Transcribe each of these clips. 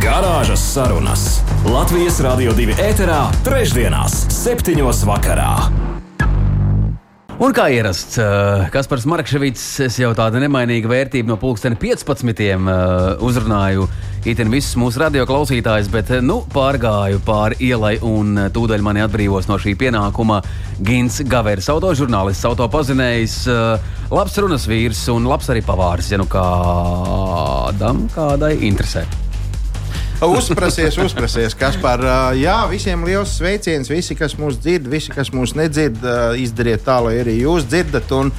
Garāžas sarunas Latvijas Rādio 2 ēterā, trešdienās, septiņos vakarā. Un kā ierasts, uh, Kaspars Markevits, es jau tādu nemainīgu vērtību no pulksteni 15. Uh, uzrunāju itin visus mūsu radio klausītājus, bet uh, nu, pārgāju pāri ielai un tūdaļ mani atbrīvos no šī pienākuma Gins Gavers, autožurnālists, autopazinējs, labs runas vīrs un labs arī pavārs, ja nu kādam kādai interesē. Uzprasies, uzprasies, kas par jā, visiem liels sveiciens. Visi, kas mūs dzird, visi, kas mūs nedzird, izdariet tā, lai arī jūs dzirdat. Un,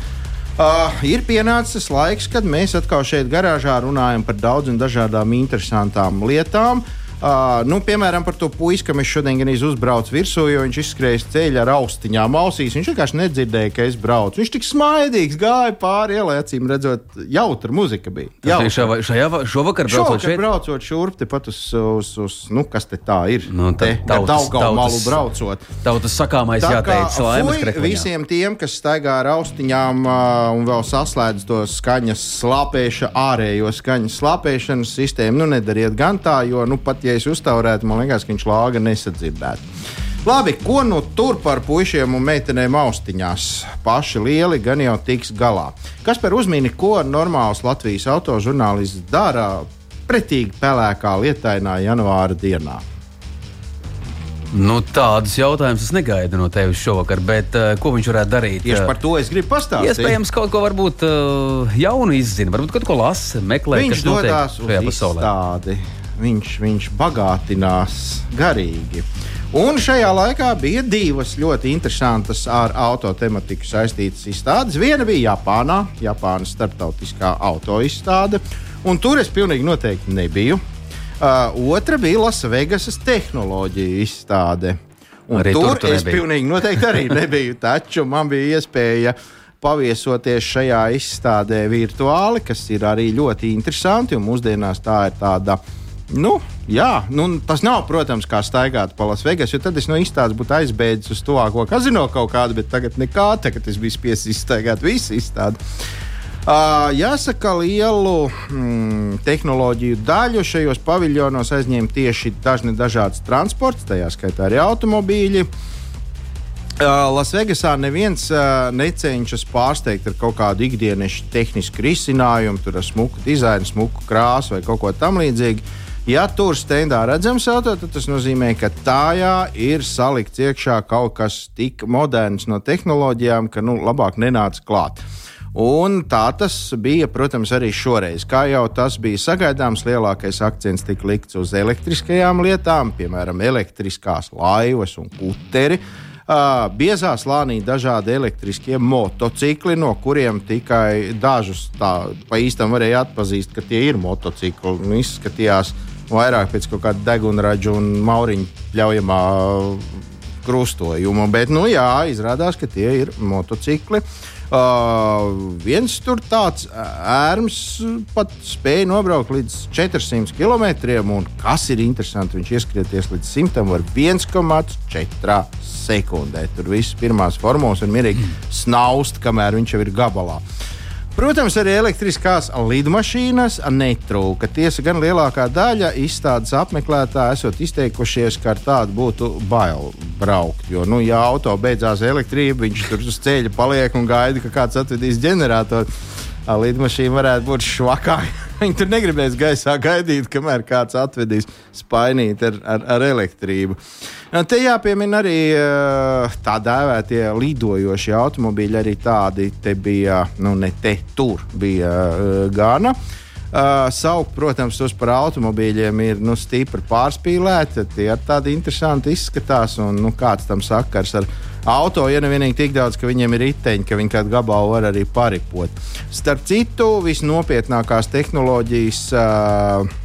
Uh, ir pienācis laiks, kad mēs atkal šeit garāžā runājam par daudzām dažādām interesantām lietām. Uh, Uh, nu, piemēram, par to puisi, ka mēs šodien gan uzbraucām virsū, jo viņš izskrēja ceļā ar austiņām ausīs. Viņš vienkārši nedzirdēja, ka es braucu. Viņš tik smaidīgs gāja pāri ielai, acīm redzot, jautra muzika bija. Jautra. Šajā, šajā, šovakar braucot šovakar šeit? braucot šurp, tepat uz, uz, uz, nu, kas te tā ir? Nu, te, tautas, tautas, malu braucot. Tautas sakāmais tā jāteic, laimes krekliņā. Visiem tiem, kas staigā ar austiņām uh, un vēl saslēdz to skaņas slāpēšanu, ārējo skaņas slāpēšanas sistēmu, nu, nedariet gan tā, jo, nu, pat ja es uztaurētu, man liekas, ka viņš lāga nesadzirdētu. Labi, ko nu tur par puišiem un meitenēm austiņās? Paši lieli gan jau tiks galā. Kas par uzmini, ko normāls Latvijas autožurnālists dara pretīgi pelēkā lietainā janvāra dienā? Nu, tādus jautājumus es negaidu no tevis šovakar, bet uh, ko viņš varētu darīt? Tieši par to es gribu pastāstīt. Iespējams, kaut ko varbūt uh, jaunu izzina, varbūt kaut ko lasa, meklē, viņš kas dodas uz pasaulē viņš, viņš bagātinās garīgi. Un šajā laikā bija divas ļoti interesantas ar auto tematiku saistītas izstādes. Viena bija Japānā, Japānas starptautiskā auto izstāde, un tur es pilnīgi noteikti nebiju. Uh, otra bija Lasvegasas tehnoloģija izstāde. Un arī tur, tur tu es nebija. pilnīgi noteikti arī nebiju. Taču man bija iespēja paviesoties šajā izstādē virtuāli, kas ir arī ļoti interesanti. Mūsdienās tā ir tāda uh, Nu, jā, nu, tas nav, protams, kā staigāt pa Lasvegas, jo tad es no izstādes būtu aizbēdzis uz tuvāko kazino kaut kādu, bet tagad nekā, tagad es biju spiests izstaigāt visu izstādi. Uh, jāsaka, lielu mm, tehnoloģiju daļu šajos paviljonos aizņēma tieši dažni dažādas transports, tajā skaitā arī automobīļi. Uh, Lasvegasā neviens uh, necenšas pārsteigt ar kaut kādu ikdienas tehnisku risinājumu, tur ar smuku dizainu, smuku krāsu vai kaut ko tamlīdzīgu. Ja tur stendā redzams auto, tad tas nozīmē, ka tajā ir salikts iekšā kaut kas tik moderns no tehnoloģijām, ka nu, labāk nenāca klāt. Un tā tas bija, protams, arī šoreiz. Kā jau tas bija sagaidāms, lielākais akcents tika likts uz elektriskajām lietām, piemēram, elektriskās laivas un kuteri. Uh, biezā slānī dažādi elektriskie motocikli, no kuriem tikai dažus tā pa īstam varēja atpazīt, ka tie ir motocikli. Izskatījās, uh, vairāk pēc kaut kāda degunraža un mauriņa ļaujamā krustojuma. Bet, nu, jā, izrādās, ka tie ir motocikli. Uh, viens tur tāds ērms pat spēja nobraukt līdz 400 km. Un kas ir interesanti, viņš ieskrieties līdz 100 var 1,4 sekundē. Tur viss pirmās formos un mierīgi snaust, kamēr viņš jau ir gabalā. Uh, Protams, arī elektriskās lidmašīnas netrūka. Tiesa gan lielākā daļa izstādes apmeklētāju esot izteikušies, ka ar tādu būtu bail braukt. Jo, nu, ja auto beidzās elektrība, viņš tur uz ceļa paliek un gaida, ka kāds atvedīs ģeneratoru. Lidmašīna varētu būt švakāka. Viņi tur negribēs gaisā gaidīt, kamēr kāds atvedīs spainīt ar, ar, ar elektrību. Te jāpiemina arī tā dēvētie lidojošie automobīļi, arī tādi te bija, nu ne te, tur bija gana. Uh, saukt, protams, tos par automobīļiem ir nu, stipri pārspīlēti. Tie ir tādi interesanti izskatās, un nu, kāds tam sakars ar auto, ja nevienīgi tik daudz, ka viņiem ir riteņi, ka viņi kādu gabalu var arī paripot. Starp citu, visnopietnākās tehnoloģijas. Uh,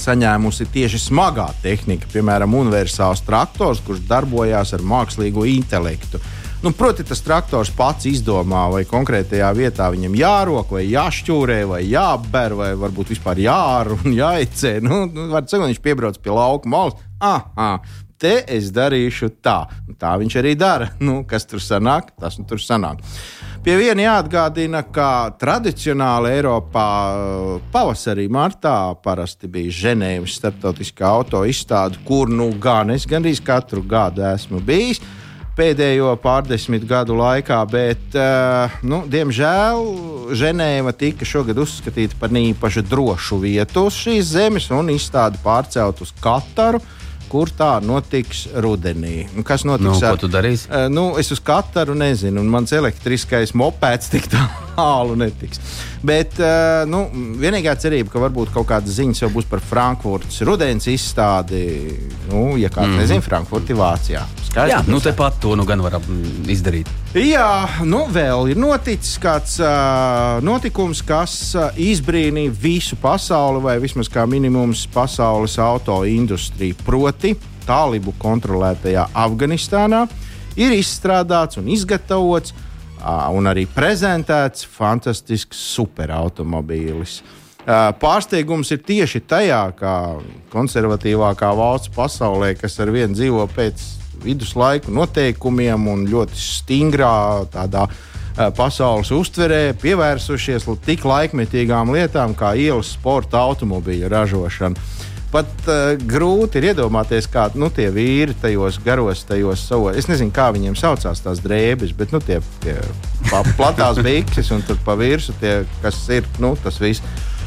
saņēmusi tieši smagā tehnika, piemēram, universāls traktors, kurš darbojās ar mākslīgo intelektu. Nu, proti, tas traktors pats izdomā, vai konkrētajā vietā viņam jārok, vai jāšķūrē, vai jāber, vai varbūt vispār jāra un jāicē. Nu, nu, var teikt, viņš piebrauc pie lauka malas. Ah, ah, te es darīšu tā. Un tā viņš arī dara. Nu, kas tur sanāk, tas nu tur sanāk. Pie viena jāatgādina, ka tradicionāli Eiropā pavasarī, martā parasti bija Ženēvas starptautiskā auto izstāde, kur nu gan es gandrīz katru gadu esmu bijis pēdējo pārdesmit gadu laikā, bet, uh, nu, diemžēl, Ženēva tika šogad uzskatīta par īpaši drošu vietu uz šīs zemes un izstādi pārcelt uz Kataru. Kur tā notiks rudenī? Un kas notiks Nu, ar ko tu darīsi? Uh, nu, es uz Kataru nezinu, un mans elektriskais mopēds tik tālu netiks. Bet uh, nu, vienīgā cerība, ka varbūt kaut kādas ziņas jau būs par Frankfurtas rudens izstādi. Nu, ja kāds mm. nezina, Frankfurta ir Vācijā. Skaidrs, Jā, nu tepat to nu gan varam izdarīt. Jā, nu vēl ir noticis kāds uh, notikums, kas uh, izbrīnīja visu pasauli, vai vismaz kā minimums pasaules auto industriju. Proti, Tālibu kontrolētajā Afganistānā ir izstrādāts un izgatavots uh, un arī prezentēts fantastisks superautomobīlis. Pārsteigums ir tieši tajā, ka konservatīvākā valsts pasaulē, kas ar vienu dzīvo pēc viduslaiku noteikumiem un ļoti stingrā tādā pasaules uztverē, pievērsušies tik laikmetīgām lietām kā ielas sporta automobīļu ražošana. Pat uh, grūti ir iedomāties, kā nu, tie vīri tajos garos, tajos savos. Es nezinu, kā viņiem saucās tās drēbes, bet nu, tie, tie pa- platās bikses un tur pa virsmu tie, kas ir nu, tas viss.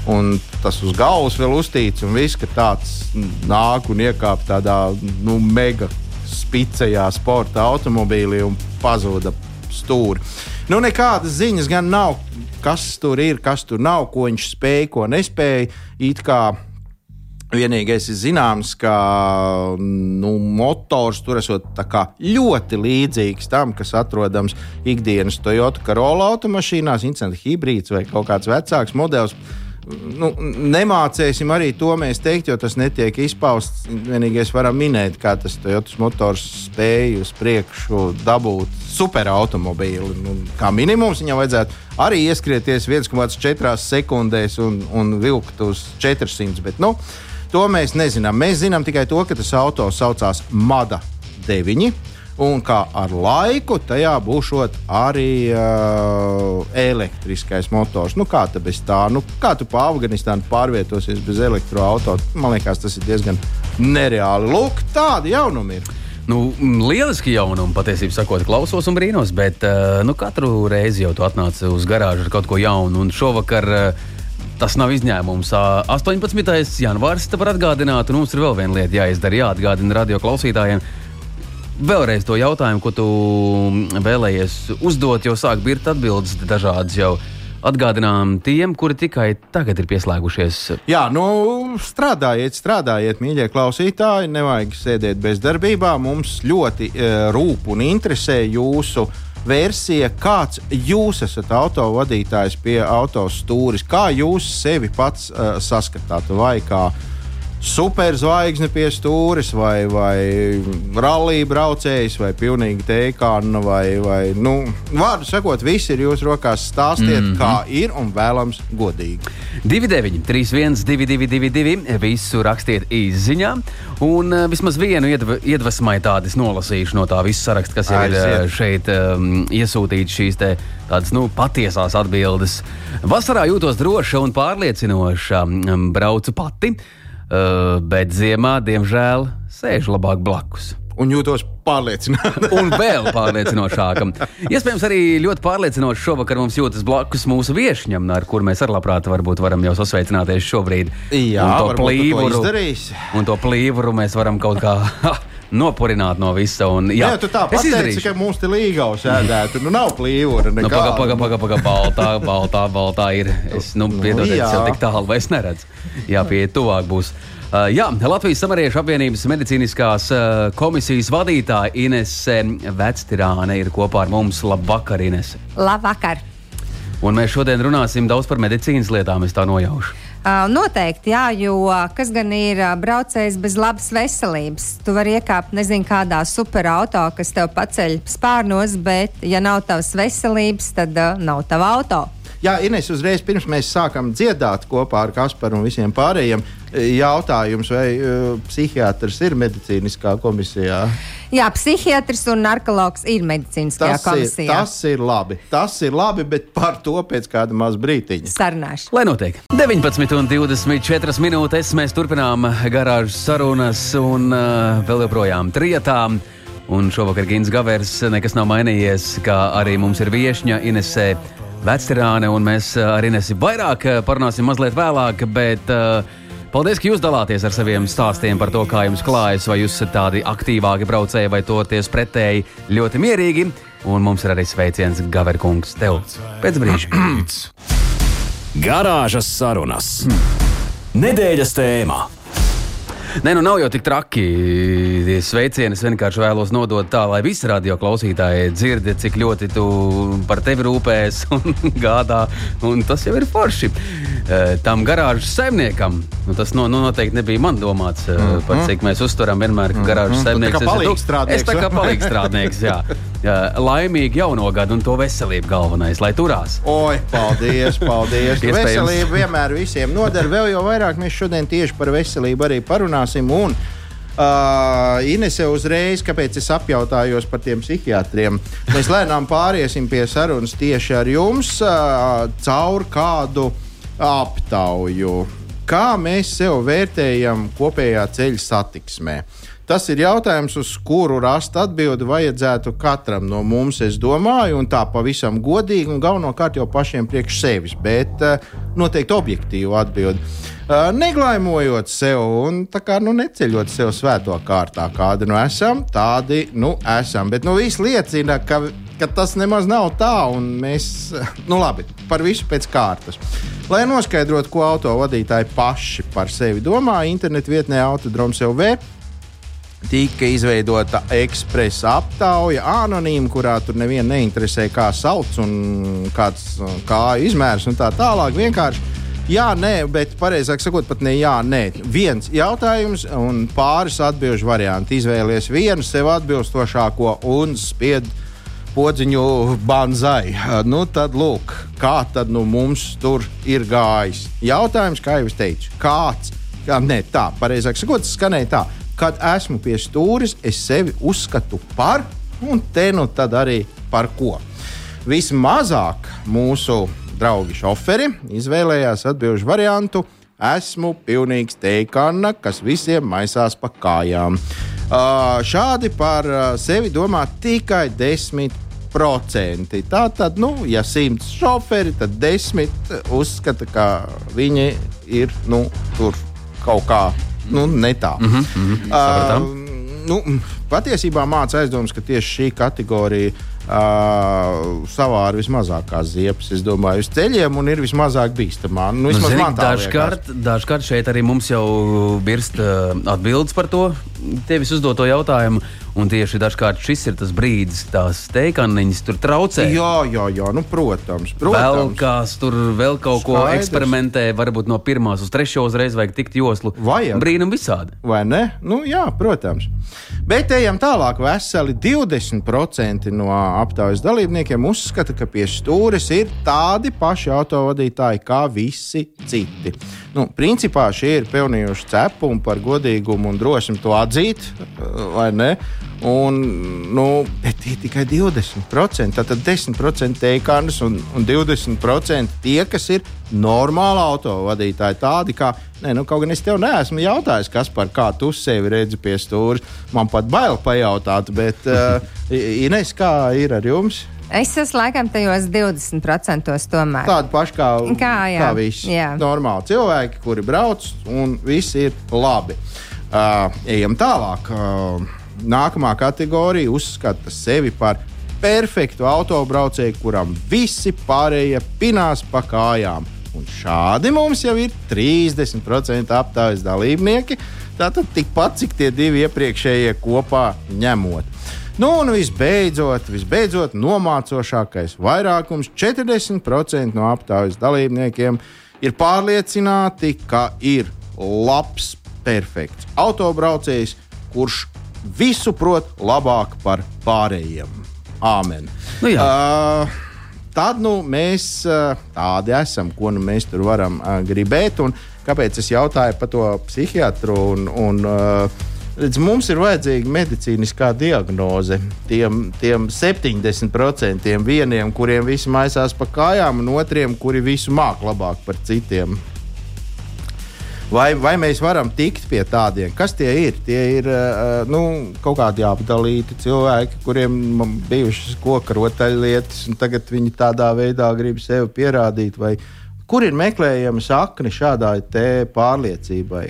Un tas uz galvas vēl uztīts, un viss, ka tāds nāk un iekāp tādā nu, mega spicējā sporta automobīlī un pazuda stūri. Nu, nekādas ziņas gan nav, kas tur ir, kas tur nav, ko viņš spēja, ko nespēja. It kā Vienīgais ir zināms, ka nu, motors tur esot ļoti līdzīgs tam, kas atrodams ikdienas Toyota Corolla automašīnās, incidenta hibrīds vai kaut kāds vecāks modelis. Nu, nemācēsim arī to mēs teikt, jo tas netiek izpausts. Vienīgais varam minēt, kā tas Toyota motors spēja uz priekšu dabūt superautomobīli. Nu, kā minimums viņam vajadzētu arī ieskrieties 1,4 sekundēs un, un vilkt uz 400. Bet, nu, To mēs nezinām. Mēs zinām tikai to, ka tas auto saucās Mada 9. Un kā ar laiku tajā būs arī uh, elektriskais motors. Nu, kā tā bez tā? Nu, kā tu pa Afganistānu pārvietosies bez elektroautorāta? Man liekas, tas ir diezgan nereāli. Lūk, tādi jaunumi ir. Nu, lieliski jaunumi, patiesībā sakot, klausos un brīnos, bet uh, nu, katru reizi jau tu atnāc uz garāžu ar kaut ko jaunu. Un šovakar uh, tas nav izņēmums. Ā, 18. janvārs te var atgādināt, un mums ir vēl viena lieta jāizdara. Jāatgādina radio klausītājiem. Vēlreiz to jautājumu, ko tu vēlējies uzdot, jo sāk birkt atbildes dažādas jau. Atgādinām tiem, kuri tikai tagad ir pieslēgušies. Jā, nu, strādājiet, strādājiet, mīļie klausītāji. Nevajag sēdēt bezdarbībā. Mums ļoti e, rūp un interesē jūsu versija, kāds jūs esat autovadītājs pie autostūris, kā jūs sevi pats uh, saskatāt, vai kā superzvaigzne pie stūres, vai, vai rallija braucējs, vai pilnīgi teikāna, vai, vai nu, vārdu sakot, viss ir jūsu rokās. Stāstiet, mm -hmm. kā ir un vēlams godīgi. 29, 31, 222, visu rakstiet izziņā. Un uh, vismaz vienu iedv iedvesmai tādu es nolasīšu no tā visa saraksta, kas ir Aiziet. uh, šeit um, iesūtīts šīs te, tādas nu, patiesās atbildes. Vasarā jūtos droša un pārliecinoša. Braucu pati, uh, bet ziemā, diemžēl, sēžu labāk blakus. Un jūtos pārliecināti. Un vēl pārliecinošākam. Iespējams, arī ļoti pārliecinoši šovakar mums jūtas blakus mūsu viesņam, ar kuru mēs arī labprāt varam jau sasveicināties šobrīd. Jā, un to tu to plīvuru, izdarīsi. un to plīvuru mēs varam kaut kā nopurināt no visa. Un, jā, Jā, tu tā pateici, ka mums te līgaus ēdētu. Nu, nav plīvura. Nu, nekāda. paga, paga, paga, paga, baltā, baltā, baltā ir. Es, nu, piedodiet, jā. es jau tik tālu vairs neredzu. Jā, pie tuvāk būs. Uh, jā, Latvijas Samariešu apvienības medicīniskās uh, komisijas vadītāja Inese Vectirāne ir kopā ar mums. Labvakar, Inese! Labvakar! Un mēs šodien runāsim daudz par medicīnas lietām, es tā nojaušu. Noteikti, jā, jo kas gan ir braucējs bez labas veselības? Tu vari iekāpt nezinu kādā superauto, kas tev paceļ spārnos, bet ja nav tavas veselības, tad uh, nav tava auto. Jā, Ines, uzreiz pirms mēs sākam dziedāt kopā ar Kasparu un visiem pārējiem, jautājums, vai uh, psihiatrs ir medicīniskā komisijā? Jā, psihiatrs un narkologs ir medicīniskajā Tas ir, komisijā. tas ir labi. Tas ir labi, bet par to pēc kāda maza brītiņa. Sarunāšu. Lai notiek 19,24 minūtes, mēs turpinām garāžas sarunas un uh, vēl joprojām trietām. Un šovakar Gins Gavers nekas nav mainījies, kā arī mums ir viesņa Inesē Vecterāne, un mēs ar Inesi vairāk parunāsim mazliet vēlāk, bet uh, paldies, ka jūs dalāties ar saviem stāstiem par to, kā jums klājas, vai jūs esat tādi aktīvāki braucēji, vai toties pretēji ļoti mierīgi. Un mums ir arī sveiciens Gaverkungs tev pēc brīža. Garāžas sarunas. Nedēļas tēmā. Nē, nu nav jau tik traki. Sveicieni es vienkārši vēlos nodot tā, lai visi radio klausītāji dzird, cik ļoti tu par tevi rūpējies un gādā. Un tas jau ir forši. Eh, Tam garāžas saimniekam, nu, tas no, nu, noteikti nebija man domāts, mm -hmm. par cik mēs uztveram vienmēr, garāžas Mhm. Tu tā saimnieks kā esi tu. palīgstrādnieks, Es tā kā vai? palīgstrādnieks, Laimīgi jauno gadu un to veselību galvenais, lai turās. Oi, paldies, paldies. Veselība vienmēr visiem noder. Vēl jau vairāk mēs šodien tieši par veselību arī parunāsim. Un, Uh, Inese uzreiz, kāpēc es apjautājos par tiem psihiatriem. Mēs lēnām pāriesim pie sarunas tieši ar jums uh, caur kādu aptauju. Kā mēs sev vērtējam kopējā ceļa satiksmē? Tas ir jautājums, uz kuru rast atbildi vajadzētu katram no mums, es domāju, un tā pavisam godīgi, un galvenokārt jau pašiem priekš sevis, bet uh, noteikti objektīvu atbildi. Uh, neglaimojot sev un kā, nu, neceļot sev svēto kārtā, kādi nu esam, tādi nu, esam. Bet nu, viss liecina, ka, ka tas nemaz nav tā, un mēs, nu labi, par visu pēc kārtas. Lai noskaidrotu, ko autovadītāji paši par sevi domā, internetu vietnē Autodroms LV tika izveidota ekspresa aptauja, anonīma, kurā tur nevienu neinteresē, kā sauc un kāds kāju izmērs un tā tālāk. Vienkārši jā, nē, bet pareizāk sakot, pat ne jā, nē. Viens jautājums un pāris atbildžu varianti. Izvēlies vienu sev atbilstošāko un spied podziņu banzai. Nu, tad lūk, kā tad nu mums tur ir gājis. Jautājums, kā jau es teicu, kāds? Jā, nē, tā, pareizāk sakot, skanēja tā. Kad esmu pie stūres, es sevi uzskatu par, un te nu tad arī par ko. Vismazāk mūsu draugi šoferi izvēlējās atbildžu variantu. Esmu pilnīgs teikana, kas visiem maisās pa kājām. Uh, šādi par sevi domā tikai 10%. Tā tad, nu, ja simts šoferi, tad desmit uzskata, ka viņi ir nu, tur kaut kā nu, ne tā. Mm -hmm, mm -hmm, uh, nu, patiesībā māca aizdomas, ka tieši šī kategorija uh, savāra vismazākās ziepes, es domāju, uz ceļiem un ir vismazāk bīstamā. Nu, Nu, vismaz zini, dažkārt, dažkārt šeit arī mums jau birst uh, atbildes par to tevis uzdoto jautājumu. Un tieši dažkārt šis ir tas brīdis, tās teikaniņas tur traucē. Jā, jā, jā, nu, protams. Vēl protams. kāds tur vēl kaut ko Skaidrs. eksperimentē, varbūt no pirmās uz trešo uzreiz vajag tikt joslu. Vajag. Brīnum visādi. Vai ne? Nu, jā, protams. Bet ejam tālāk. Veseli 20% no aptaujas dalībniekiem uzskata, ka pie stūres ir tādi paši autovadītāji kā visi citi. Nu, principā šie ir pelnījuši cepumi par godīgumu un drosmi to atzīt, vai ne? Un, nu, bet tie ir tikai 20%. Tātad 10% teikānas un, un 20% tie, kas ir normāli autovadītāji. Tādi kā, nē, nu, kaut gan es tev neesmu jautājis, kas par kā tu sevi redzi pie stūra. Man pat bail pajautāt, bet uh, Ines, kā ir ar jums? Es esmu laikam tajos 20% tomēr. Tādi paši kā, Kā, jā. kā visi Jā. normāli cilvēki, kuri brauc un viss ir labi. Uh, ejam tālāk. Uh, nākamā kategorija uzskata sevi par perfektu autobraucēju, kuram visi pārējie pinās pa kājām. Un šādi mums jau ir 30% aptaujas dalībnieki. Tātad tikpat, cik tie divi iepriekšējie kopā ņemot. Nu, un visbeidzot, visbeidzot, nomācošākais vairākums - 40% no aptaujas dalībniekiem ir pārliecināti, ka ir labs, perfekts autobraucējs, kurš visu prot labāk par pārējiem. Āmen. Nu jā. uh, tad nu, mēs uh, tādi esam, ko nu mēs tur varam uh, gribēt. Un kāpēc es jautāju par to psihiatru? Un, un, uh, Redz, mums ir vajadzīga medicīniskā diagnoze tiem, tiem 70% vieniem, kuriem viss maisās pa kājām, un otriem, kuri visu māk labāk par citiem. Vai, vai mēs varam tikt pie tādiem? Kas tie ir? Tie ir uh, nu, kaut kādi apdalīti cilvēki, kuriem bijušas koka rotaļlietas, un tagad viņi tādā veidā grib sevi pierādīt. Vai, kur ir meklējama sakne šādai pārliecībai?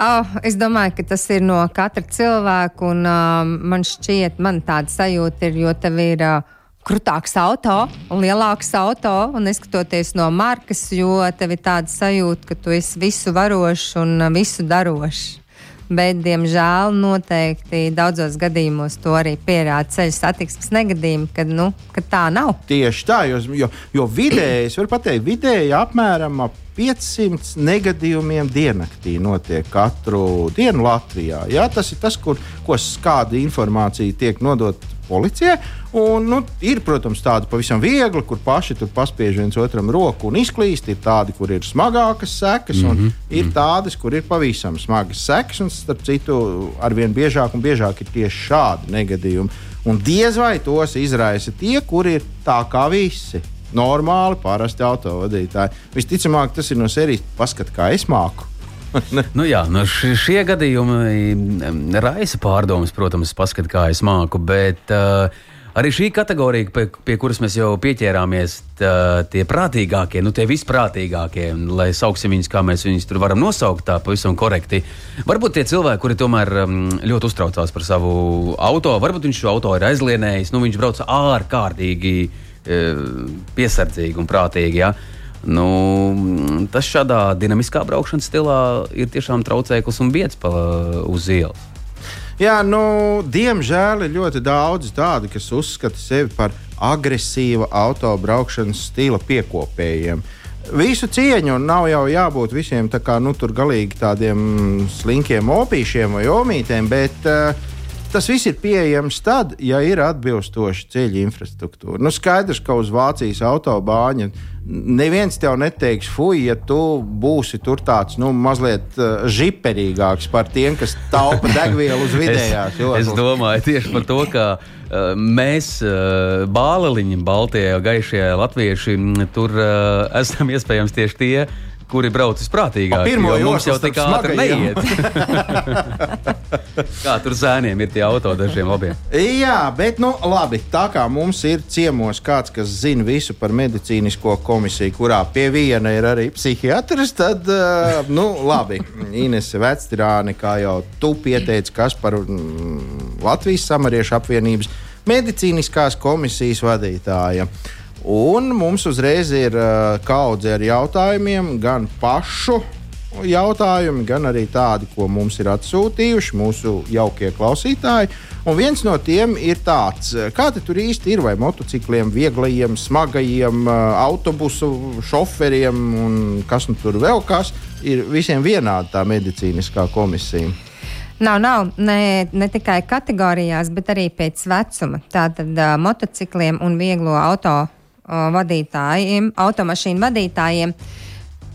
Oh, es domāju, ka tas ir no katra cilvēka, un uh, man šķiet, man tāda sajūta ir, jo tev ir. Uh, krūtāks auto un lielāks auto, un neskatoties no markas, jo tev ir tāda sajūta, ka tu esi visu varošs un visu darošs. Bet, diemžēl, noteikti daudzos gadījumos to arī pierāda ceļu satiksmes negadījumi, kad, nu, kad tā nav. Tieši tā, jo, jo, jo vidēji, es varu pateikt, vidēji apmēram ap 500 negadījumiem diennaktī notiek katru dienu Latvijā. Jā, tas ir tas, kur kāda informācija tiek nodota policijai. Un, nu, ir, protams, tādi pavisam viegli, kur paši tur paspiež viens otram roku un izklīst. Ir tādi, kur ir smagākas sekas, un mm -hmm. ir tādas, kur ir pavisam smagas sekas. Un, starp citu, arvien biežāk un biežāk ir tieši šādi negadījumi. Un diez vai tos izraisa tie, kuri ir tā kā visi. Normāli, parasti autovadītāji. Visticamāk, tas ir no serijas paskat, kā es māku nu, jā, nu šie gadījumi raisa pārdomas, protams, paskat, kā es māku. Bet, uh, Arī šī kategorija, pie, pie kuras mēs jau pieķērāmies, tā, tie prātīgākie, nu tie visprātīgākie, lai sauksim viņus, kā mēs viņus tur varam nosaukt, tā pavisam korekti. Varbūt tie cilvēki, kuri tomēr um, ļoti uztraucās par savu auto, varbūt viņš šo auto ir aizlienējis, nu viņš brauc ārkārtīgi e, piesardzīgi un prātīgi. Ja? Nu, tas šādā dinamiskā braukšanas stilā ir tiešām traucēklis un biedrs uz ielas. Jā, nu, diemžēl ir ļoti daudz tādu, kas uzskata sevi par agresīva autobraukšanas stila piekopējiem. Visu cieņu, un nav jau jābūt visiem tā kā, nu, galīgi tādiem slinkiem opīšiem vai omītēm, bet uh, tas viss ir pieejams tad, ja ir atbilstoša ceļu infrastruktūra. Nu, skaidrs, ka uz Vācijas autobāņa neviens tev neteiks, fuj, ja tu būsi tur tāds nu, mazliet uh, žiperīgāks par tiem, kas taupa degvielu uz vidējās joslas. Es domāju tieši par to, ka uh, mēs, uh, bāliņi, baltie, gaišie latvieši, tur uh, esam iespējams tieši tie kuri brauc visprātīgāk. Pirmā mums jau tik ātri neiet. kā tur zēniem ir tie auto dažiem labiem? Jā, bet nu, labi, tā kā mums ir ciemos kāds, kas zina visu par medicīnisko komisiju, kurā pie viena ir arī psihiatrs, tad, uh, nu, labi, Inese Vecstrāne, kā jau tu pieteici, kas par mm, Latvijas samariešu apvienības medicīniskās komisijas vadītāja. Un mums uzreiz ir uh, kaudze ar jautājumiem, gan pašu jautājumi, gan arī tādi, ko mums ir atsūtījuši mūsu jaukie klausītāji. Un viens no tiem ir tāds, kā tur īsti ir, vai motocikliem, vieglajiem, smagajiem, uh, autobusu šoferiem un kas nu tur vēl kas, ir visiem vienāda tā medicīniskā komisija. Nav, nav ne, ne tikai kategorijās, bet arī pēc vecuma. Tātad uh, motocikliem un vieglo auto vadītājiem, automašīnu vadītājiem,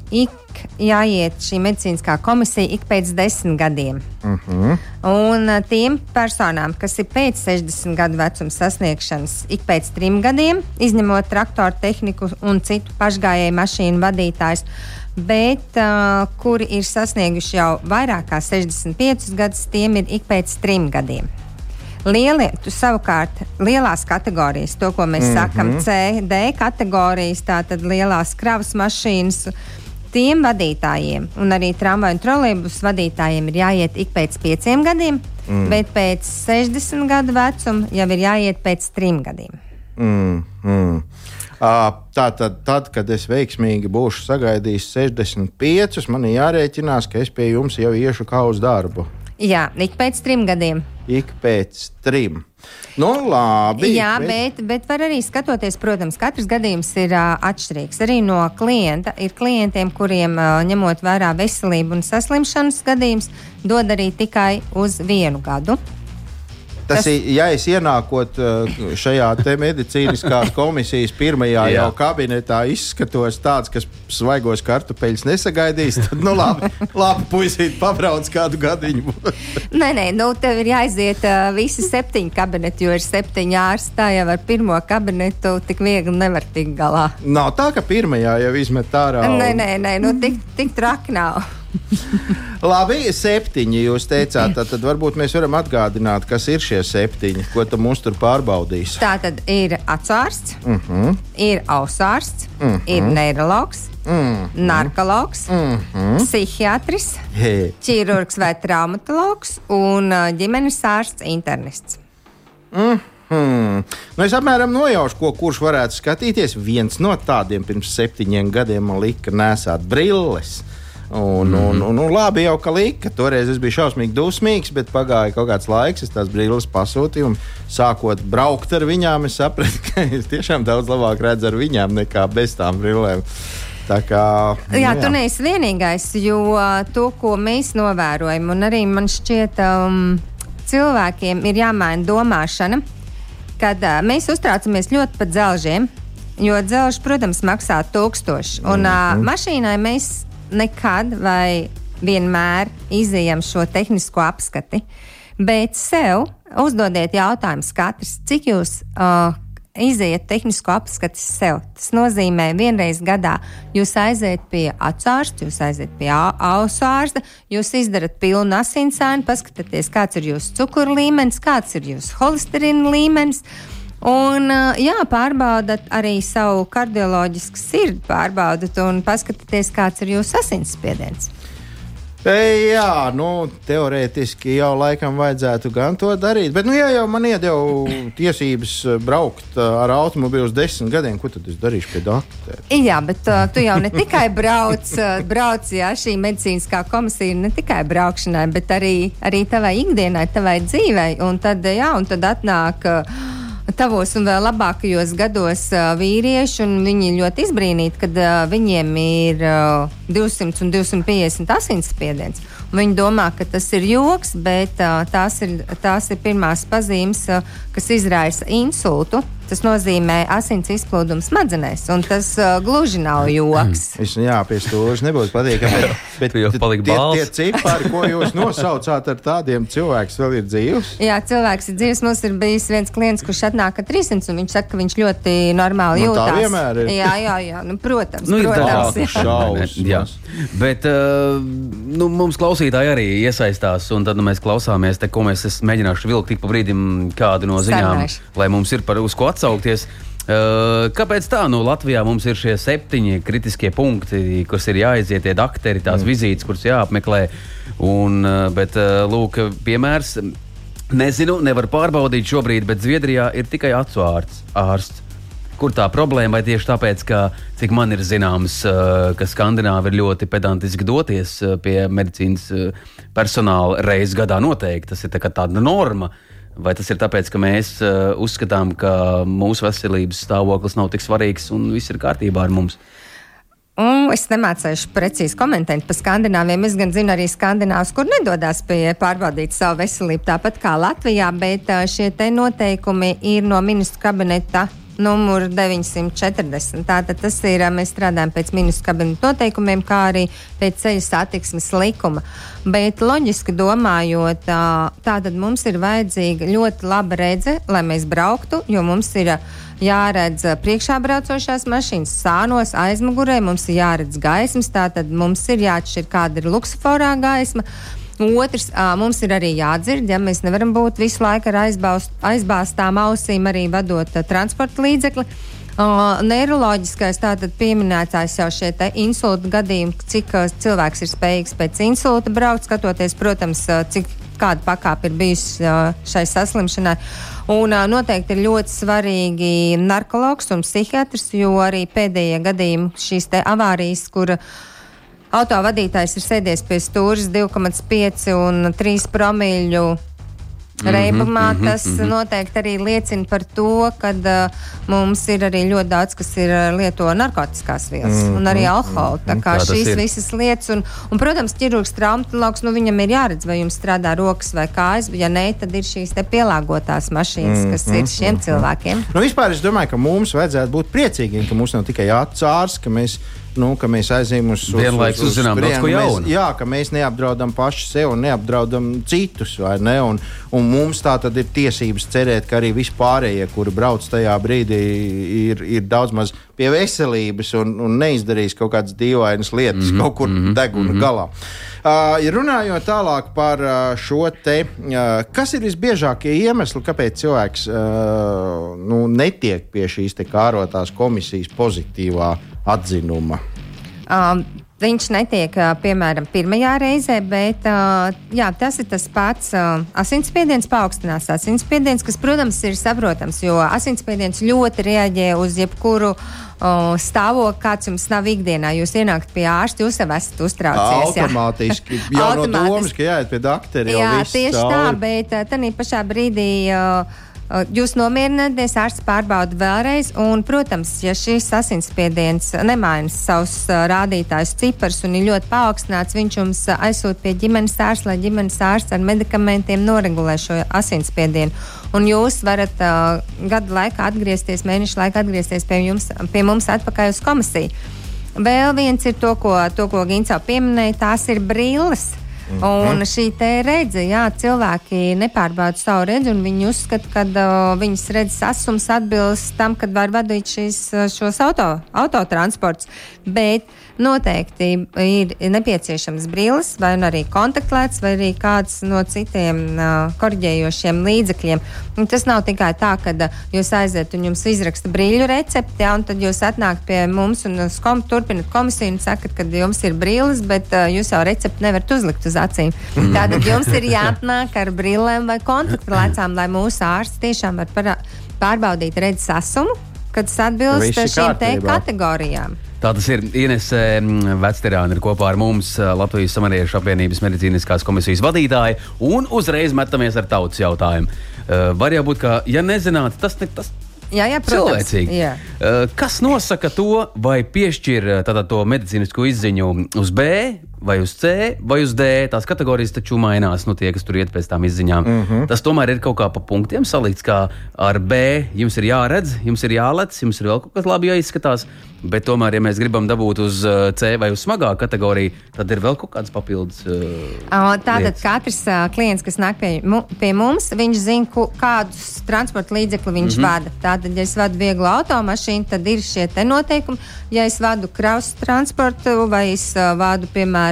ik jāiet šī medicīniskā komisija ik pēc desmit gadiem. Uh mhm. -huh. Un tiem personām, kas ir pēc 60 gadu vecuma sasniegšanas, ik pēc trim gadiem, izņemot traktoru tehniku un citu pašgājēju mašīnu vadītājus, bet uh, kuri ir sasnieguši jau vairāk kā 65 gadus, tiem ir ik pēc trim gadiem. Lielie, savukārt lielās kategorijas, to, ko mēs mm -hmm. sakam, C, D kategorijas, tātad lielās kravas mašīnas. Tiem vadītājiem, un arī tramvaju un trolēļus vadītājiem, ir jāiet ik pēc pieciem gadiem, mm. bet pēc 60 gadu vecuma jau ir jāiet pēc trim gadiem. Mm, mm. Tā tad, tad, kad es veiksmīgi būšu sagaidījis 65, man ir jārēķinās, ka es pie jums jau iešu kā uz darbu. Jā, ik pēc trim gadiem. Ik pēc trim. Nu, labi. Jā, bet, bet var arī skatoties, protams, katrs gadījums ir uh, atšķirīgs. Arī no klienta ir klientiem, kuriem uh, ņemot vērā veselību un saslimšanas gadījums, dod arī tikai uz vienu gadu. Tas, ir, ja es ienākot uh, šajā medicīniskās komisijas pirmajā jau kabinetā, izskatos tāds, kas svaigos kartupeļus nesagaidīs, tad, nu, labi, labi puisīt, pabrauc kādu gadiņu. nē, nē, nu, tev ir jāiziet uh, visi septiņi kabineti, jo ir septiņi ārsti. Tā jau ar pirmo kabinetu tik viegli nevar tikt galā. Nav tā, ka pirmajā jau izmet ārā. Un... Nē, nē, nē, nu, tik, tik traki nav. Labi, septiņi jūs teicāt. Tad, tad varbūt mēs varam atgādināt, kas ir šie septiņi, ko tu mums tur pārbaudīs. Tā tad ir atsārsts, uh mhm. -huh. ir ausārsts, uh mhm. -huh. ir neiroloģis. Mm -hmm. Narkologs, mm -hmm. psihiatrs, hey. ķirurgs vai traumatologs un uh, ģimenes ārsts, internists. Mm. Hmm. Nu, es apmēram nojaušu, ko kurš varētu skatīties. Viens no tādiem pirms septiņiem gadiem man lika nesāt brilles. Un, mm. un, un, un labi jau ka lika. Toreiz es biju šausmīgi dusmīgs, bet pagāja kaut kāds laiks, es tās brīnums pasūtīju. Sākot braukt ar viņām, es sapratu, ka es tiešām daudz labāk redzu ar viņām nekā bez tām brillēm. Tā kā, nu, jā, jā, tu neesi vienīgais, jo to, ko mēs novērojam, un arī man šķiet, um, cilvēkiem ir jāmaina domāšana, kad uh, mēs uztraucamies ļoti par dzelžiem. Jo dzelžs, protams, maksā tūkstoši. Un mm -hmm. uh, mašīnai mēs nekad vai vienmēr izējam šo tehnisko apskati, bet sev uzdodiet jautājumus katrs, cik jūs uh, iziet tehnisko apskati sev. Tas nozīmē, vienreiz gadā jūs aiziet pie acārsta, jūs aiziet pie ausu ārsta, jūs izdarat pilnu asinsāni, paskatieties, kāds ir jūsu cukuru līmenis, kāds ir jūsu holesterīna līmenis. Un, jā, pārbaudat arī savu kardioloģisku sirdi, pārbaudat un paskatieties, kāds ir jūsu asinsspiediens. E, jā, nu, teorētiski jau laikam vajadzētu gan to darīt. Bet, nu, ja jau man iedeva tiesības braukt ar automobīlu uz desmit gadiem, ko tad es darīšu pie doktora? Jā, bet uh, tu jau ne tikai brauc, brauc jā, šī medicīniskā komisija ir ne tikai braukšanai, bet arī, arī tavai ikdienai, tavai dzīvei. Un tad, jā, un tad atnāk. Uh, tavos un vēl labākajos gados uh, vīrieši, un viņi ļoti izbrīnīti, kad uh, viņiem ir uh, 200 un 250 asinsspiediens. Viņi domā, ka tas ir joks, bet uh, tās, ir, tās ir pirmās pazīmes, uh, kas izraisa insultu. Tas nozīmē asins izplūdumu smadzenēs, un tas uh, gluži nav joks. Es jā, pie stūra nebūtu patīkami. Bet, bet tie, tie cipari, ko jūs nosaucāt ar tādiem cilvēkiem, vēl ir dzīvs? Jā, cilvēks ir dzīvs. Mums ir bijis viens klients, kurš atnāk ar 300, un viņš saka, ka viņš ļoti normāli nu, jūtas. Tā vienmēr ir. Jā, jā, jā nu, protams. Nu, protams jā. Šausmas. jā. Bet uh, nu, mums klausītāji arī iesaistās, un tad nu, mēs klausāmies, te, ko mēs mēģināšu vilkt ik pa brīdim kādu no ziņām, Sarnāšu. lai mums ir par uz ko atsaukties. Uh, kāpēc tā? Nu, Latvijā mums ir šie septiņi kritiskie punkti, kas ir jāiziet, tie dakteri, tās mm. vizītes, kuras jāapmeklē. Un, uh, bet, uh, lūk, piemērs. Nezinu, nevar pārbaudīt šobrīd, bet Zviedrijā ir tikai acu ārsts. ārsts. Kur tā problēma? Vai tieši tāpēc, ka, cik man ir zināms, ka skandināvi ir ļoti pedantiski doties pie medicīnas personāla reizes gadā noteikti. Tas ir tā tāda norma. Uh, Vai tas ir tāpēc, ka mēs uh, uzskatām, ka mūsu veselības stāvoklis nav tik svarīgs un viss ir kārtībā ar mums? Un es nemācīšu precīzi komentēt par skandināviem. Es gan zinu arī skandināvus, kur nedodas pie pārbaudīt savu veselību, tāpat kā Latvijā, bet uh, šie noteikumi ir no ministru kabineta numuru 940. Tātad tas ir, mēs strādājam pēc ministru kabineta noteikumiem, kā arī pēc ceļu satiksmes likuma. Bet loģiski domājot, tātad mums ir vajadzīga ļoti laba redze, lai mēs brauktu, jo mums ir jāredz priekšā braucošās mašīnas, sānos, aizmugurē, mums ir jāredz gaismas, tātad mums ir jāatšķir, kāda ir luksusforā gaisma. Otrs, mums ir arī jādzird, ja mēs nevaram būt visu laiku ar aizbaust, aizbāztām ausīm, arī vadot transporta līdzekli. Uh, neiroloģiskais tātad pieminētājs jau šie insulta gadījumi, cik uh, cilvēks ir spējīgs pēc insulta braukt, skatoties, protams, uh, cik kāda pakāpe ir bijusi uh, šai saslimšanai. Un uh, noteikti ir ļoti svarīgi narkologs un psihiatrs, jo arī pēdējie gadījumi šīs avārijas, kur uh, autovadītājs ir sēdies pie stūres 2,5 un 3 promīļu reibumā, mhm, tas mhm. noteikti arī liecina par to, ka uh, mums ir arī ļoti daudz, kas ir uh, lieto narkotikās vielas un arī alkoholu. Tā kā Tā šīs ir. visas lietas, un, un protams, ķirurgs traumatologs, nu viņam ir jāredz, vai jums strādā rokas vai kājas, ja nē, tad ir šīs te pielāgotās mašīnas, kas ir šiem cilvēkiem. Nu, vispār es domāju, ka mums vajadzētu būt priecīgiem, ka mums nav tikai atsārs, ka mēs, nu, ka mēs aizējām uz Vienlaikus uzzinām daudz ko jaunu. Mēs, jā, ka mēs neapdraudam paši sevi un neapdraudam citus. Ne? Un, un mums tā tad ir tiesības cerēt, ka arī vispārējie, kuri brauc tajā brīdī, ir, ir daudz maz pie veselības un, un neizdarīs kaut kādas dīvainas lietas mm -hmm, kaut kur mm -hmm, deguna mm -hmm. galā. Uh, runājot tālāk par uh, šo te, uh, kas ir visbiežākie iemesli, kāpēc cilvēks uh, nu, netiek pie šīs te kārotās komisijas pozitīvā atzinuma? Um, Viņš netiek, ā, piemēram, pirmajā reizē, bet ā, jā, tas ir tas pats ā, asinsspiediens, paaugstinās asinsspiediens, kas, protams, ir saprotams, jo asinsspiediens ļoti reaģē uz jebkuru stāvokli, kāds jums nav ikdienā. Jūs ienākat pie ārsta, jūs jau esat uztraucies. jā. Automātiski jau no Automātiski. domas, ka jāiet pie doktora. Jā, tieši tā, cauri. bet uh, tādā pašā brīdī. Uh, uh, Jūs nomierināties, ārsts pārbauda vēlreiz, un, protams, ja šis asinsspiediens nemaina savus uh, rādītājus, ciparus un ir ļoti paaugstināts, viņš jums uh, aizsūta pie ģimenes ārsta, lai ģimenes ārsts ar medikamentiem noregulē šo asinsspiedienu. Un jūs varat uh, gadu laikā atgriezties, mēnešu laikā atgriezties pie, jums, pie mums atpakaļ uz komisiju. Vēl viens ir to, ko, to, ko Gins jau pieminēja, tās ir brilles. Mhm. Un šī te redze, jā, cilvēki nepārbauda savu redzi, un viņi uzskata, ka uh, viņas redzes asums atbilst tam, kad var vadīt šīs, uh, šos auto, autotransports. Bet noteikti ir nepieciešams brilles, vai nu arī kontaktlēts, vai arī kāds no citiem uh, korģējošiem līdzekļiem. Un tas nav tikai tā, ka uh, jūs aiziet un jums izraksta brīļu recepti, jā, un tad jūs atnākat pie mums un kom, turpinat komisiju un sakat, ka jums ir brilles, bet uh, jūs jau recepti nevarat uzlikt uz acīm. Tātad jums ir jāatnāk ar brillēm vai kontaktlēcām, lai mūsu ārsts tiešām var parā, pārbaudīt redzes asumu, kad tas atbilst šīm te kategorijām. Tā tas ir Inese Vecterāna ir kopā ar mums eh, Latvijas Samariešu apvienības medicīniskās komisijas vadītāja un uzreiz metamies ar tautas jautājumu. Uh, var jau būt, ka, ja nezināt, tas ir tas. Jā, jā, protams. Cilvēcīgi. Jā. Uh, kas nosaka to, vai piešķir tātad to medicīnisko izziņu uz B, vai uz C, vai uz D? Tās kategorijas taču mainās, nu tie, kas tur iet pēc tām izziņām. Mm. -hmm. Tas tomēr ir kaut kā pa punktiem salikts, kā ar B. Jums ir jāredz, jums ir jālec, jums ir vēl kaut kas labi jāizskatās. Bet tomēr, ja mēs gribam dabūt uz uh, C vai uz smagāku kategoriju, tad ir vēl kaut kāds papildus. Uh, Tātad lietas. katrs uh, klients, kas nāk pie, mu, pie mums, viņš zina, kādus transporta līdzekļus viņš mm -hmm. vada. Tātad, ja es vadu vieglu automašīnu, tad ir šie te noteikumi. Ja es vadu kravas transportu vai es uh, vadu, piemēram,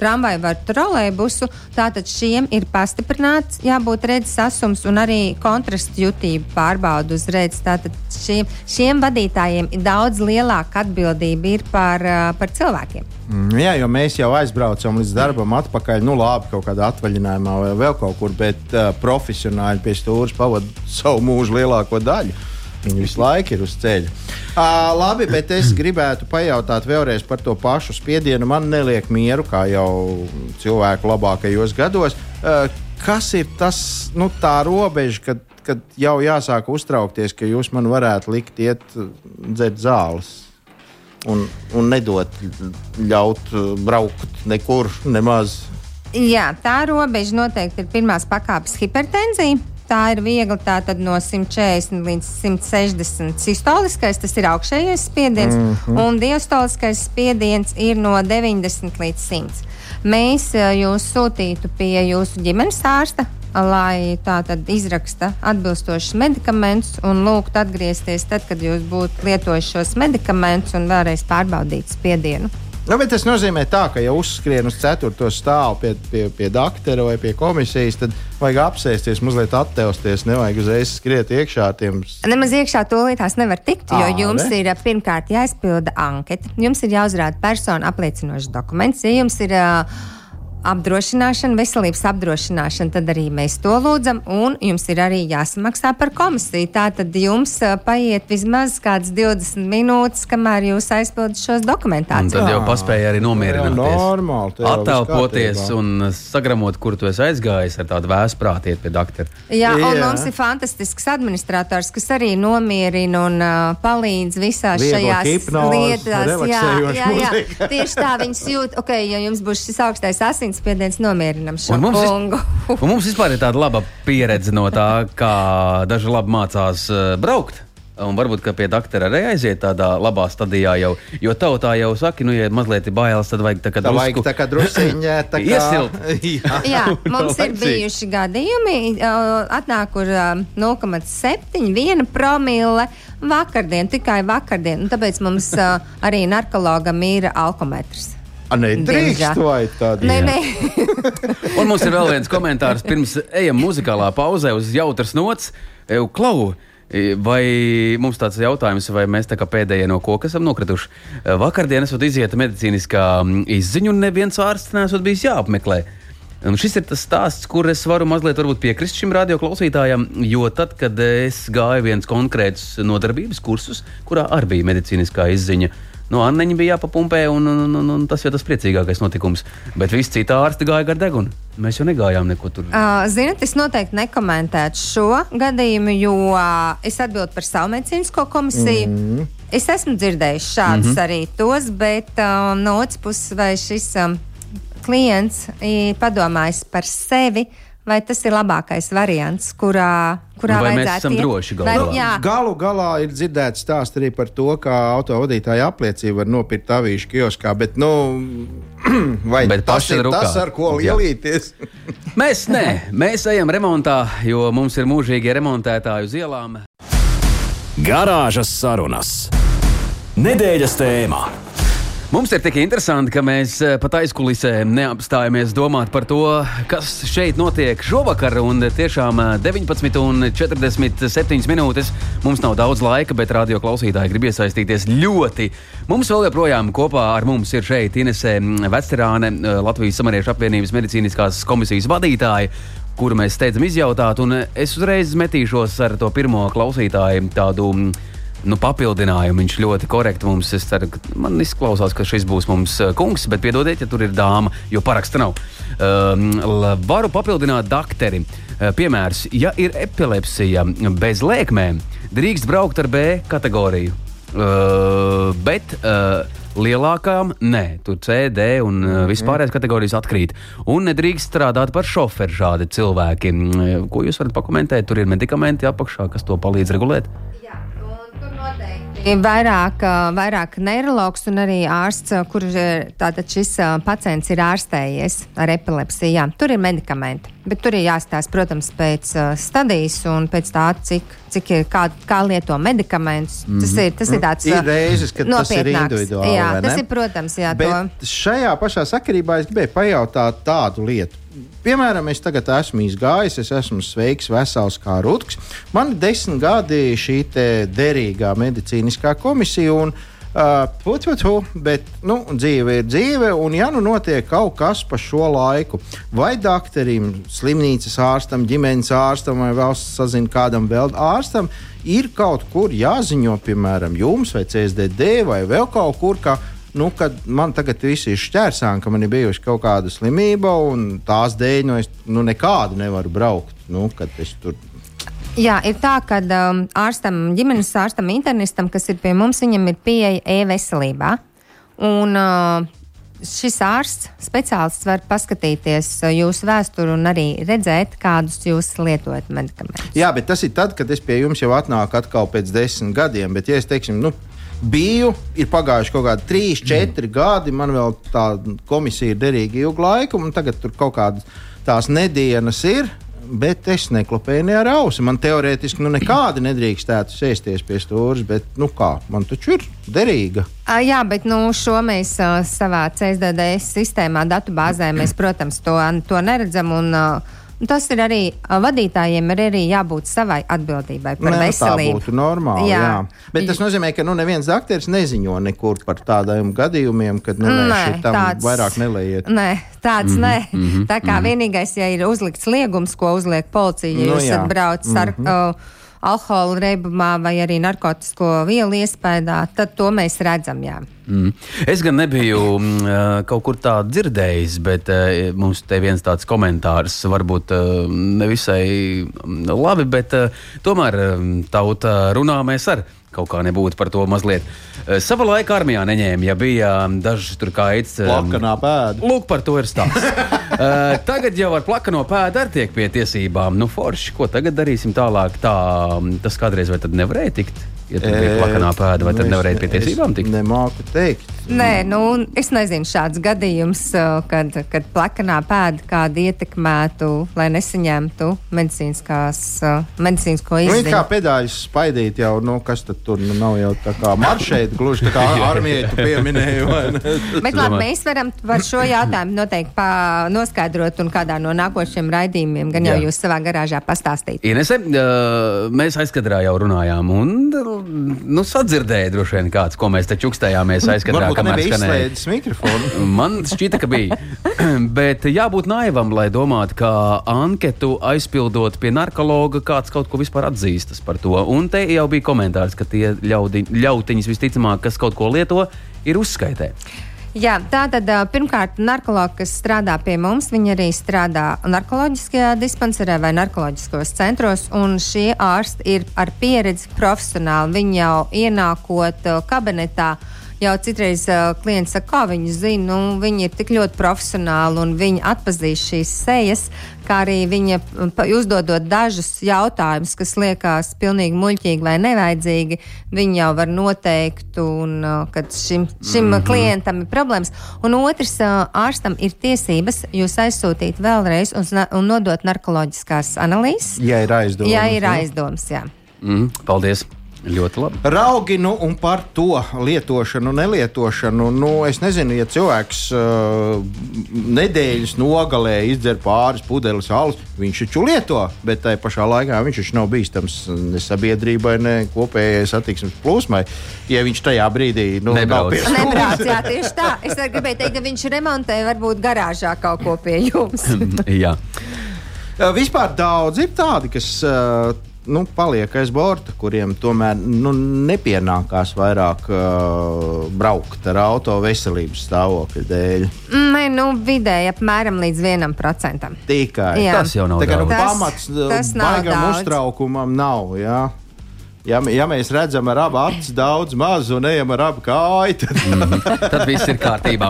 tramvaju vai trolēbusu, tātad šiem ir pastiprināts, jābūt redzes asums un arī kontrastu jutību pārbaudu uz redzes. Tātad šiem, šiem vadītājiem daudz lielāka atbildība ir par, par cilvēkiem. Mm, Jā, jo mēs jau aizbraucam līdz darbam, atpakaļ. Nu, labi, kaut kādā atvaļinājumā vai vēl kaut kur, bet uh, profesionāļi pie stūra pavadīja savu mūžu lielāko daļu. Viņi visu laiku ir uz ceļa. Uh, labi, bet es gribētu pajautāt vēlreiz par to pašu spiedienu. Man neliek mieru, kā jau cilvēku labākajos gados. Uh, kas ir tas, nu, tā robeža, kad, kad jau jāsāk uztraukties, ka jūs man varētu likt iet dzert zāles? un, un nedot ļaut braukt nekur nemaz. Jā, tā robeža noteikti ir pirmās pakāpes hipertenzija. Tā ir viegli tātad no 140 līdz 160 sistoliskais, tas ir augšējais spiediens, mm -hmm. un diastoliskais spiediens ir no 90 līdz 100. Mēs eh, jūs sūtītu pie jūsu ģimenes ārsta, lai tā tad izraksta atbilstošus medikamentus un lūgtu atgriezties tad, kad jūs būtu lietojuši šos medikamentus un vēlreiz pārbaudīt spiedienu. Nu, tas nozīmē, tā, ka, ja uzskrien uz 4. stāvu pie, pie, pie doktora vai pie komisijas, tad vajag apsēsties, mazliet attēlties. Nevajag uzreiz skriet iekšā ar tiem. Nemaz iekšā to lietās nevar tikt, jo Ā, jums ne? ir pirmkārt jāizpilda anketa, jums ir jāuzrāda personu apliecinošs dokuments. Ja jums ir uh, apdrošināšana, veselības apdrošināšana, tad arī mēs to lūdzam, un jums ir arī jāsamaksā par komisiju. Tā tad jums paiet vismaz kāds 20 minūtes, kamēr jūs aizpildat šos Un dokumentācijas. tad jau paspēja arī nomierināties. normāli, Attēlpoties un sagramot, kur tu esi aizgājis ar tādu vēsprātiet pie doktora. Jā, un Jā. mums ir fantastisks administrators, kas arī nomierina un uh, palīdz visās Viegla šajās hipnoze, lietās. Jā, jā, jā. Tieši tā viņas jūt, ok, ja jums būs šis augstais asinsspiediens, nomierinam šo Un mums, kungu. un mums vispār ir tāda laba pieredze no tā, kā daži labi mācās uh, braukt. Un varbūt ka pie doktora arī aiziet tādā labā stadijā jau. Jo tautā jau saka, nu, ja mazliet ir bailes, tad vajag tā kā Tā vajag drusku tā kā drusciņā, tā kā Iesilt. Jā. Jā, mums ir bijuši gadījumi, atnāk uh, 0,7, 1 promile vakardien, tikai vakardien. Un tāpēc mums arī narkologam ir alkometrs. Nedrīkst vai tādu. Nē, nē, Un mums ir vēl viens komentārs pirms ejam muzikālā pauzē uz jautras nots. Eju, Klau, e, vai mums tāds jautājums, vai mēs tā kā pēdējie no koka esam nokrituši? E, Vakardien esot izieta medicīniskā mm, izziņa, un neviens ārsts nesot bijis jāapmeklē. Un šis ir tas stāsts, kur es varu mazliet varbūt piekrist šim radioklausītājam, jo tad, kad es gāju viens konkrēts nodarbības kursus, kurā arī bija medicīniskā izziņa, no Anneņa bija jāpapumpē, un, un, un, un, un tas jau tas priecīgākais notikums. Bet visi citi ārsti gāja gar degunu. Mēs jau negājām neko tur. Uh, Ziniet, es noteikti nekomentētu šo gadījumu, jo uh, es atbildu par savu medicīnisko komisiju. Mm -hmm. Es esmu dzirdējis šādus mm -hmm. arī tos, bet uh, no otras puses, vai šis um, klients ir padomājis par sevi, vai tas ir labākais variants, kurā, kurā Un vai mēs vajadzētu esam iet? droši galu Vai- galā? Jā, Galu galā ir dzirdēts stāsts arī par to, kā autovadītāja apliecību var nopirkt avīšu kioskā, bet, nu, vai Bet tas ir rukā. tas, ar ko lielīties? Mēs nē, mēs ejam remontā, jo mums ir mūžīgi remontētāji uz ielām. Garāžas sarunas. Nedēļas tēmā. Mums ir tik interesanti, ka mēs eh, pat aizkulisē neapstājamies domāt par to, kas šeit notiek šovakar. Un tiešām eh, 19,47 minūtes. Mums nav daudz laika, bet radio klausītāji grib iesaistīties ļoti. Mums vēl joprojām kopā ar mums ir šeit Inesē Vecerāne, eh, Latvijas Samariešu apvienības medicīniskās komisijas vadītāja. Kuru mēs steidzam izjautāt, un eh, es uzreiz metīšos ar to pirmo klausītāju tādu mm, nu, papildinājumu. Viņš ļoti korekti mums ceru, man izklausās, ka šis būs mums uh, kungs, bet piedodiet, ja tur ir dāma, jo paraksta nav. Um, varu papildināt dakteri. Uh, piemērs, ja ir epilepsija bez lēkmēm, drīkst braukt ar B kategoriju. Uh, bet uh, lielākām nē, tur C, D un uh, vispārējās kategorijas atkrīt. Un nedrīkst strādāt par šoferu šādi cilvēki. Mm, Ko jūs varat pakomentēt? Tur ir medikamenti apakšā, kas to palīdz regulēt. Jā, vairāk, vairāk neiroloģis un arī ārsts, kurš tātad šis pacients ir ārstējies ar epilepsiju. Jā, tur ir medikamenti, bet tur ir jāstāsta, protams, pēc uh, stadijas un pēc tā, cik, cik ir, kā, kā lieto medikamentus. Mm -hmm. Tas ir, tas ir tāds Ir ā, reizes, kad tas ir individuāli. Jā, tas ir, protams, jā, Bet to. šajā pašā sakarībā es gribēju pajautāt tādu lietu. Piemēram, es tagad esmu izgājis, es esmu sveiks, vesels kā rutks. Man ir desmit gadi šī derīgā medicīniskā komisija. Un, Uh, put, put, bet nu, dzīve ir dzīve, un ja nu notiek kaut kas pa šo laiku, vai doktoram, slimnīcas ārstam, ģimenes ārstam, vai vēl sazina kādam vēl ārstam, ir kaut kur jāziņo, piemēram, jums vai CSDD vai vēl kaut kur, ka nu, kad man tagad viss ir šķērsām, ka man ir bijusi kaut kāda slimība, un tās dēļ nu, es nu, nekādu nevaru braukt. Nu, kad es tur Jā, ir tā, ka um, ārstam, ģimenes ārstam, internistam, kas ir pie mums, viņam ir pieeja e-veselībā. Un uh, šis ārsts, speciālists, var paskatīties uh, jūsu vēsturi un arī redzēt, kādus jūs lietojat medikamentus. Jā, bet tas ir tad, kad es pie jums jau atnāku atkal pēc desmit gadiem. Bet, ja es teiksim, nu, biju, ir pagājuši kaut kādi trīs, četri mm. gadi, man vēl tā komisija ir derīga ilgu laiku, un tagad tur kaut kādas tās nedēļas ir. Bet es neklopēju ne ar ausi. Man teorētiski nu, nekādi nedrīkstētu sēsties pie stūres, bet nu kā, man taču ir derīga. Uh, jā, bet nu, šo mēs uh, savā CSDD sistēmā, datubāzē, mēs, protams, to, to neredzam. Un, uh, Tas ir arī vadītājiem ir arī jābūt savai atbildībai par Nē, tā veselību. būtu normāli. Jā. Jā. Bet tas nozīmē, ka nu, neviens doktors neziņo nekur par tādiem gadījumiem, kad nu, nē, šitam tāds- vairāk nelaiet. Nē, tāds mm -hmm, nē. Tā kā vienīgais, ja ir uzlikts liegums, ko uzliek policija, ja Nu, jūs esat braucis ar Mhm. uh, alkohola reibumā vai arī narkotisko vielu iespējā, tad to mēs redzam. Jā. Mm. Es gan nebiju ā, kaut kur tādu dzirdējis, bet uh, mums te viens tāds komentārs varbūt uh, nevisai mm, labi, bet uh, tomēr uh, tauta runā mēs ar. Kaut kā nebūtu par to mazliet. Uh, Savā laikā armijā neņēma, ja bija um, dažs tur kaits. um, Plakanā pēda. Lūk, par to ir stāsts. uh, tagad jau ar plakano pēdu arī tiek pie tiesībām. Nu, forši, ko tagad darīsim tālāk? Tā, mm, tas kādreiz vai tad nevarēja tikt? Ja tur bija plakanā pēda, vai tad Nu, es nevarēja pie tiesībām tikt? Nemāku teikt. Nē, nu, es nezinu šāds gadījums, uh, kad, kad plakanā pēda kādu ietekmētu, lai nesaņemtu medicīniskās, uh, medicīnisko Nu, it kā pedāļus spaidīt jau, nu, kas tad tur nu, nav jau tā kā maršēt, gluži tā kā vai ne? Bet labi, mēs varam par šo jautājumu noteikti noskaidrot un kādā no nākošiem raidījumiem, gan jau Jā. jūs savā garāžā pastāstīt. Inese, uh, mēs aizkadrā jau runājām, un nu, sadzirdēja droši vien kāds, ko mēs te čukstējāmies aizkadrā, Varbūt kamēr izslēdzis mikrofonu. Man šķita, ka bija. Bet jābūt naivam, lai domātu, ka anketu aizpildot pie narkologa, kāds kaut ko vispār atzīstas par to. Un te jau bija komentārs, ka tie ļaudi, ļautiņas visticamāk, kas kaut ko lieto, ir uzskaitē. Jā, tā tad pirmkārt, narkologi, kas strādā pie mums, viņi arī strādā narkoloģiskajā dispanserē vai narkoloģiskos centros, un šie ārsti ir ar pieredzi profesionāli. Viņi jau ienākot kabinetā. Jau citreiz uh, klients saka, kā viņi zina, nu, viņi ir tik ļoti profesionāli un viņi atpazīst šīs sejas, kā arī viņa uzdodot dažus jautājumus, kas liekas pilnīgi muļķīgi vai nevajadzīgi, viņi jau var noteikt, un, uh, kad šim, šim mm -hmm. klientam ir problēmas. Un otrs, uh, ārstam ir tiesības jūs aizsūtīt vēlreiz un, un nodot narkoloģiskās analīzes, Ja ir aizdomas. ja ir ja. aizdoms. Jā. Mm, paldies! Ļoti labi. Raugi nu, un par to lietošanu, nelietošanu. Nu, es nezinu, ja cilvēks uh, nedēļas nogalē izdzer pāris pudeles alus, viņš taču lieto, bet tajā pašā laikā viņš taču nav bīstams ne sabiedrībai, ne kopējai satiksmes plūsmai. Ja viņš tajā brīdī nu, Nebrauc. Nebrauc, jā, tieši tā. Es arī gribēju teikt, ka viņš remontē varbūt garāžā kaut ko pie jums. Jā. Uh, Vispār daudz ir tādi, kas uh, nu, paliek aiz borta, kuriem tomēr nu, nepienākās vairāk uh, braukt ar auto veselības stāvokļa dēļ. Nē, nu, vidēji apmēram līdz vienam procentam. Tikai Jā. Tas jau nav Tā kā nu. Tas- pamats tas nav baigam daudz. uztraukumam nav. Jā. Ja, ja mēs redzam ar abu acu daudz mazu un ejam ar abu kāju, tad Tad viss ir kārtībā.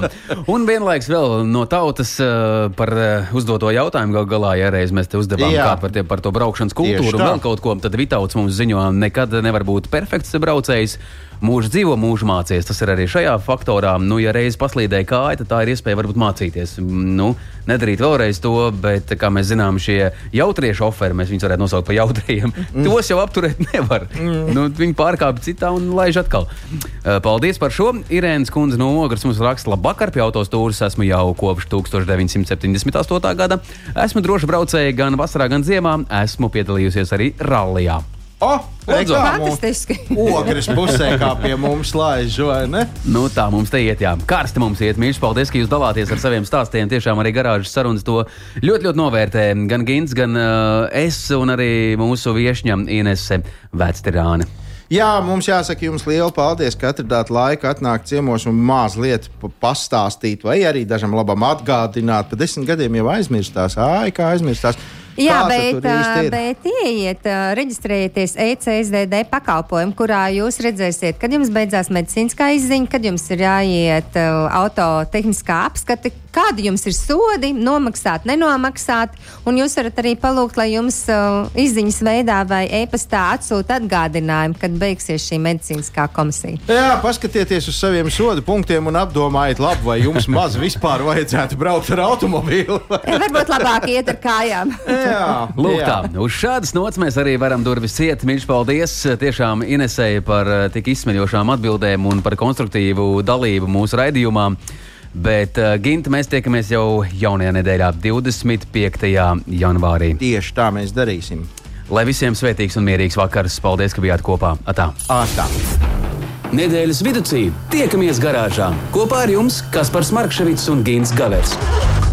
Un vienlaiks vēl no tautas uh, par uh, uzdoto jautājumu gal galā, ja reiz mēs te uzdevām kādu par, tie, par to braukšanas kultūru un vēl kaut ko, tad Vitauts mums ziņo, nekad nevar būt perfekts braucējs. Mūžs dzīvo, mūžs mācīties. Tas ir arī šajā faktorā. Nu, ja reiz paslīdēja kāja, tad tā ir iespēja varbūt mācīties. Nu, nedarīt vēlreiz to, bet, kā mēs zinām, šie jautrie šoferi, mēs viņus varētu nosaukt par jautriem, mm. tos jau apturēt nevar. Mm. Nu, viņi pārkāpj citā un laiž atkal. Uh, Paldies par šo. Irēnas kundze no Ogres mums raksta, labvakar, pie autostūras esmu jau kopš 1978. gada. Esmu droši braucēji gan vasarā, gan ziemā. Esmu piedalījusies arī rallijā. O, Lūdzu. Fantastiski. Ogres pusē, kā pie mums laiž, vai ne? Nu, tā mums te iet, jā. Karsti mums iet. Mīļš, paldies, ka jūs dalāties ar saviem stāstiem. Tiešām arī garāžas sarunas to ļoti, ļoti novērtē. Gan Gins, gan uh, es, un arī mūsu viesņa Inese Vectirāne. Jā, mums jāsaka jums liela paldies, ka atradāt laiku atnākt ciemos un mazliet pa- pastāstīt, vai arī dažam labam atgādināt. Pa desmit gadiem jau aizmirstās, ai, kā aizmirstās. Jā, bet, bet ieiet, reģistrējieties ECSDD pakalpojumu, kurā jūs redzēsiet, kad jums beidzās medicīniskā izziņa, kad jums ir jāiet autotehniskā apskate, kādi jums ir sodi, nomaksāt, nenomaksāt. Un jūs varat arī palūgt, lai jums izziņas veidā vai e-pastā atsūta atgādinājumu, kad beigsies šī medicīniskā komisija. Jā, paskatieties uz saviem sodu punktiem un apdomājiet, labi, vai jums maz vispār vajadzētu braukt ar automobīlu. Varbūt labāk iet ar kājām. jā, Lūk, jā. tā. Uz šādas nots mēs arī varam durvis ciet. Mīļš, paldies tiešām Inesei par eh, tik izsmeļošām atbildēm un par konstruktīvu dalību mūsu raidījumā. Bet, uh, Ginta, mēs tiekamies jau jaunajā nedēļā, 25. janvārī. Tieši tā mēs darīsim. Lai visiem svētīgs un mierīgs vakars. Paldies, ka bijāt kopā. Atā. Ātā. Nedēļas vidū tiekamies garāžā kopā ar jums Kaspars Markevits un Gins Gavers.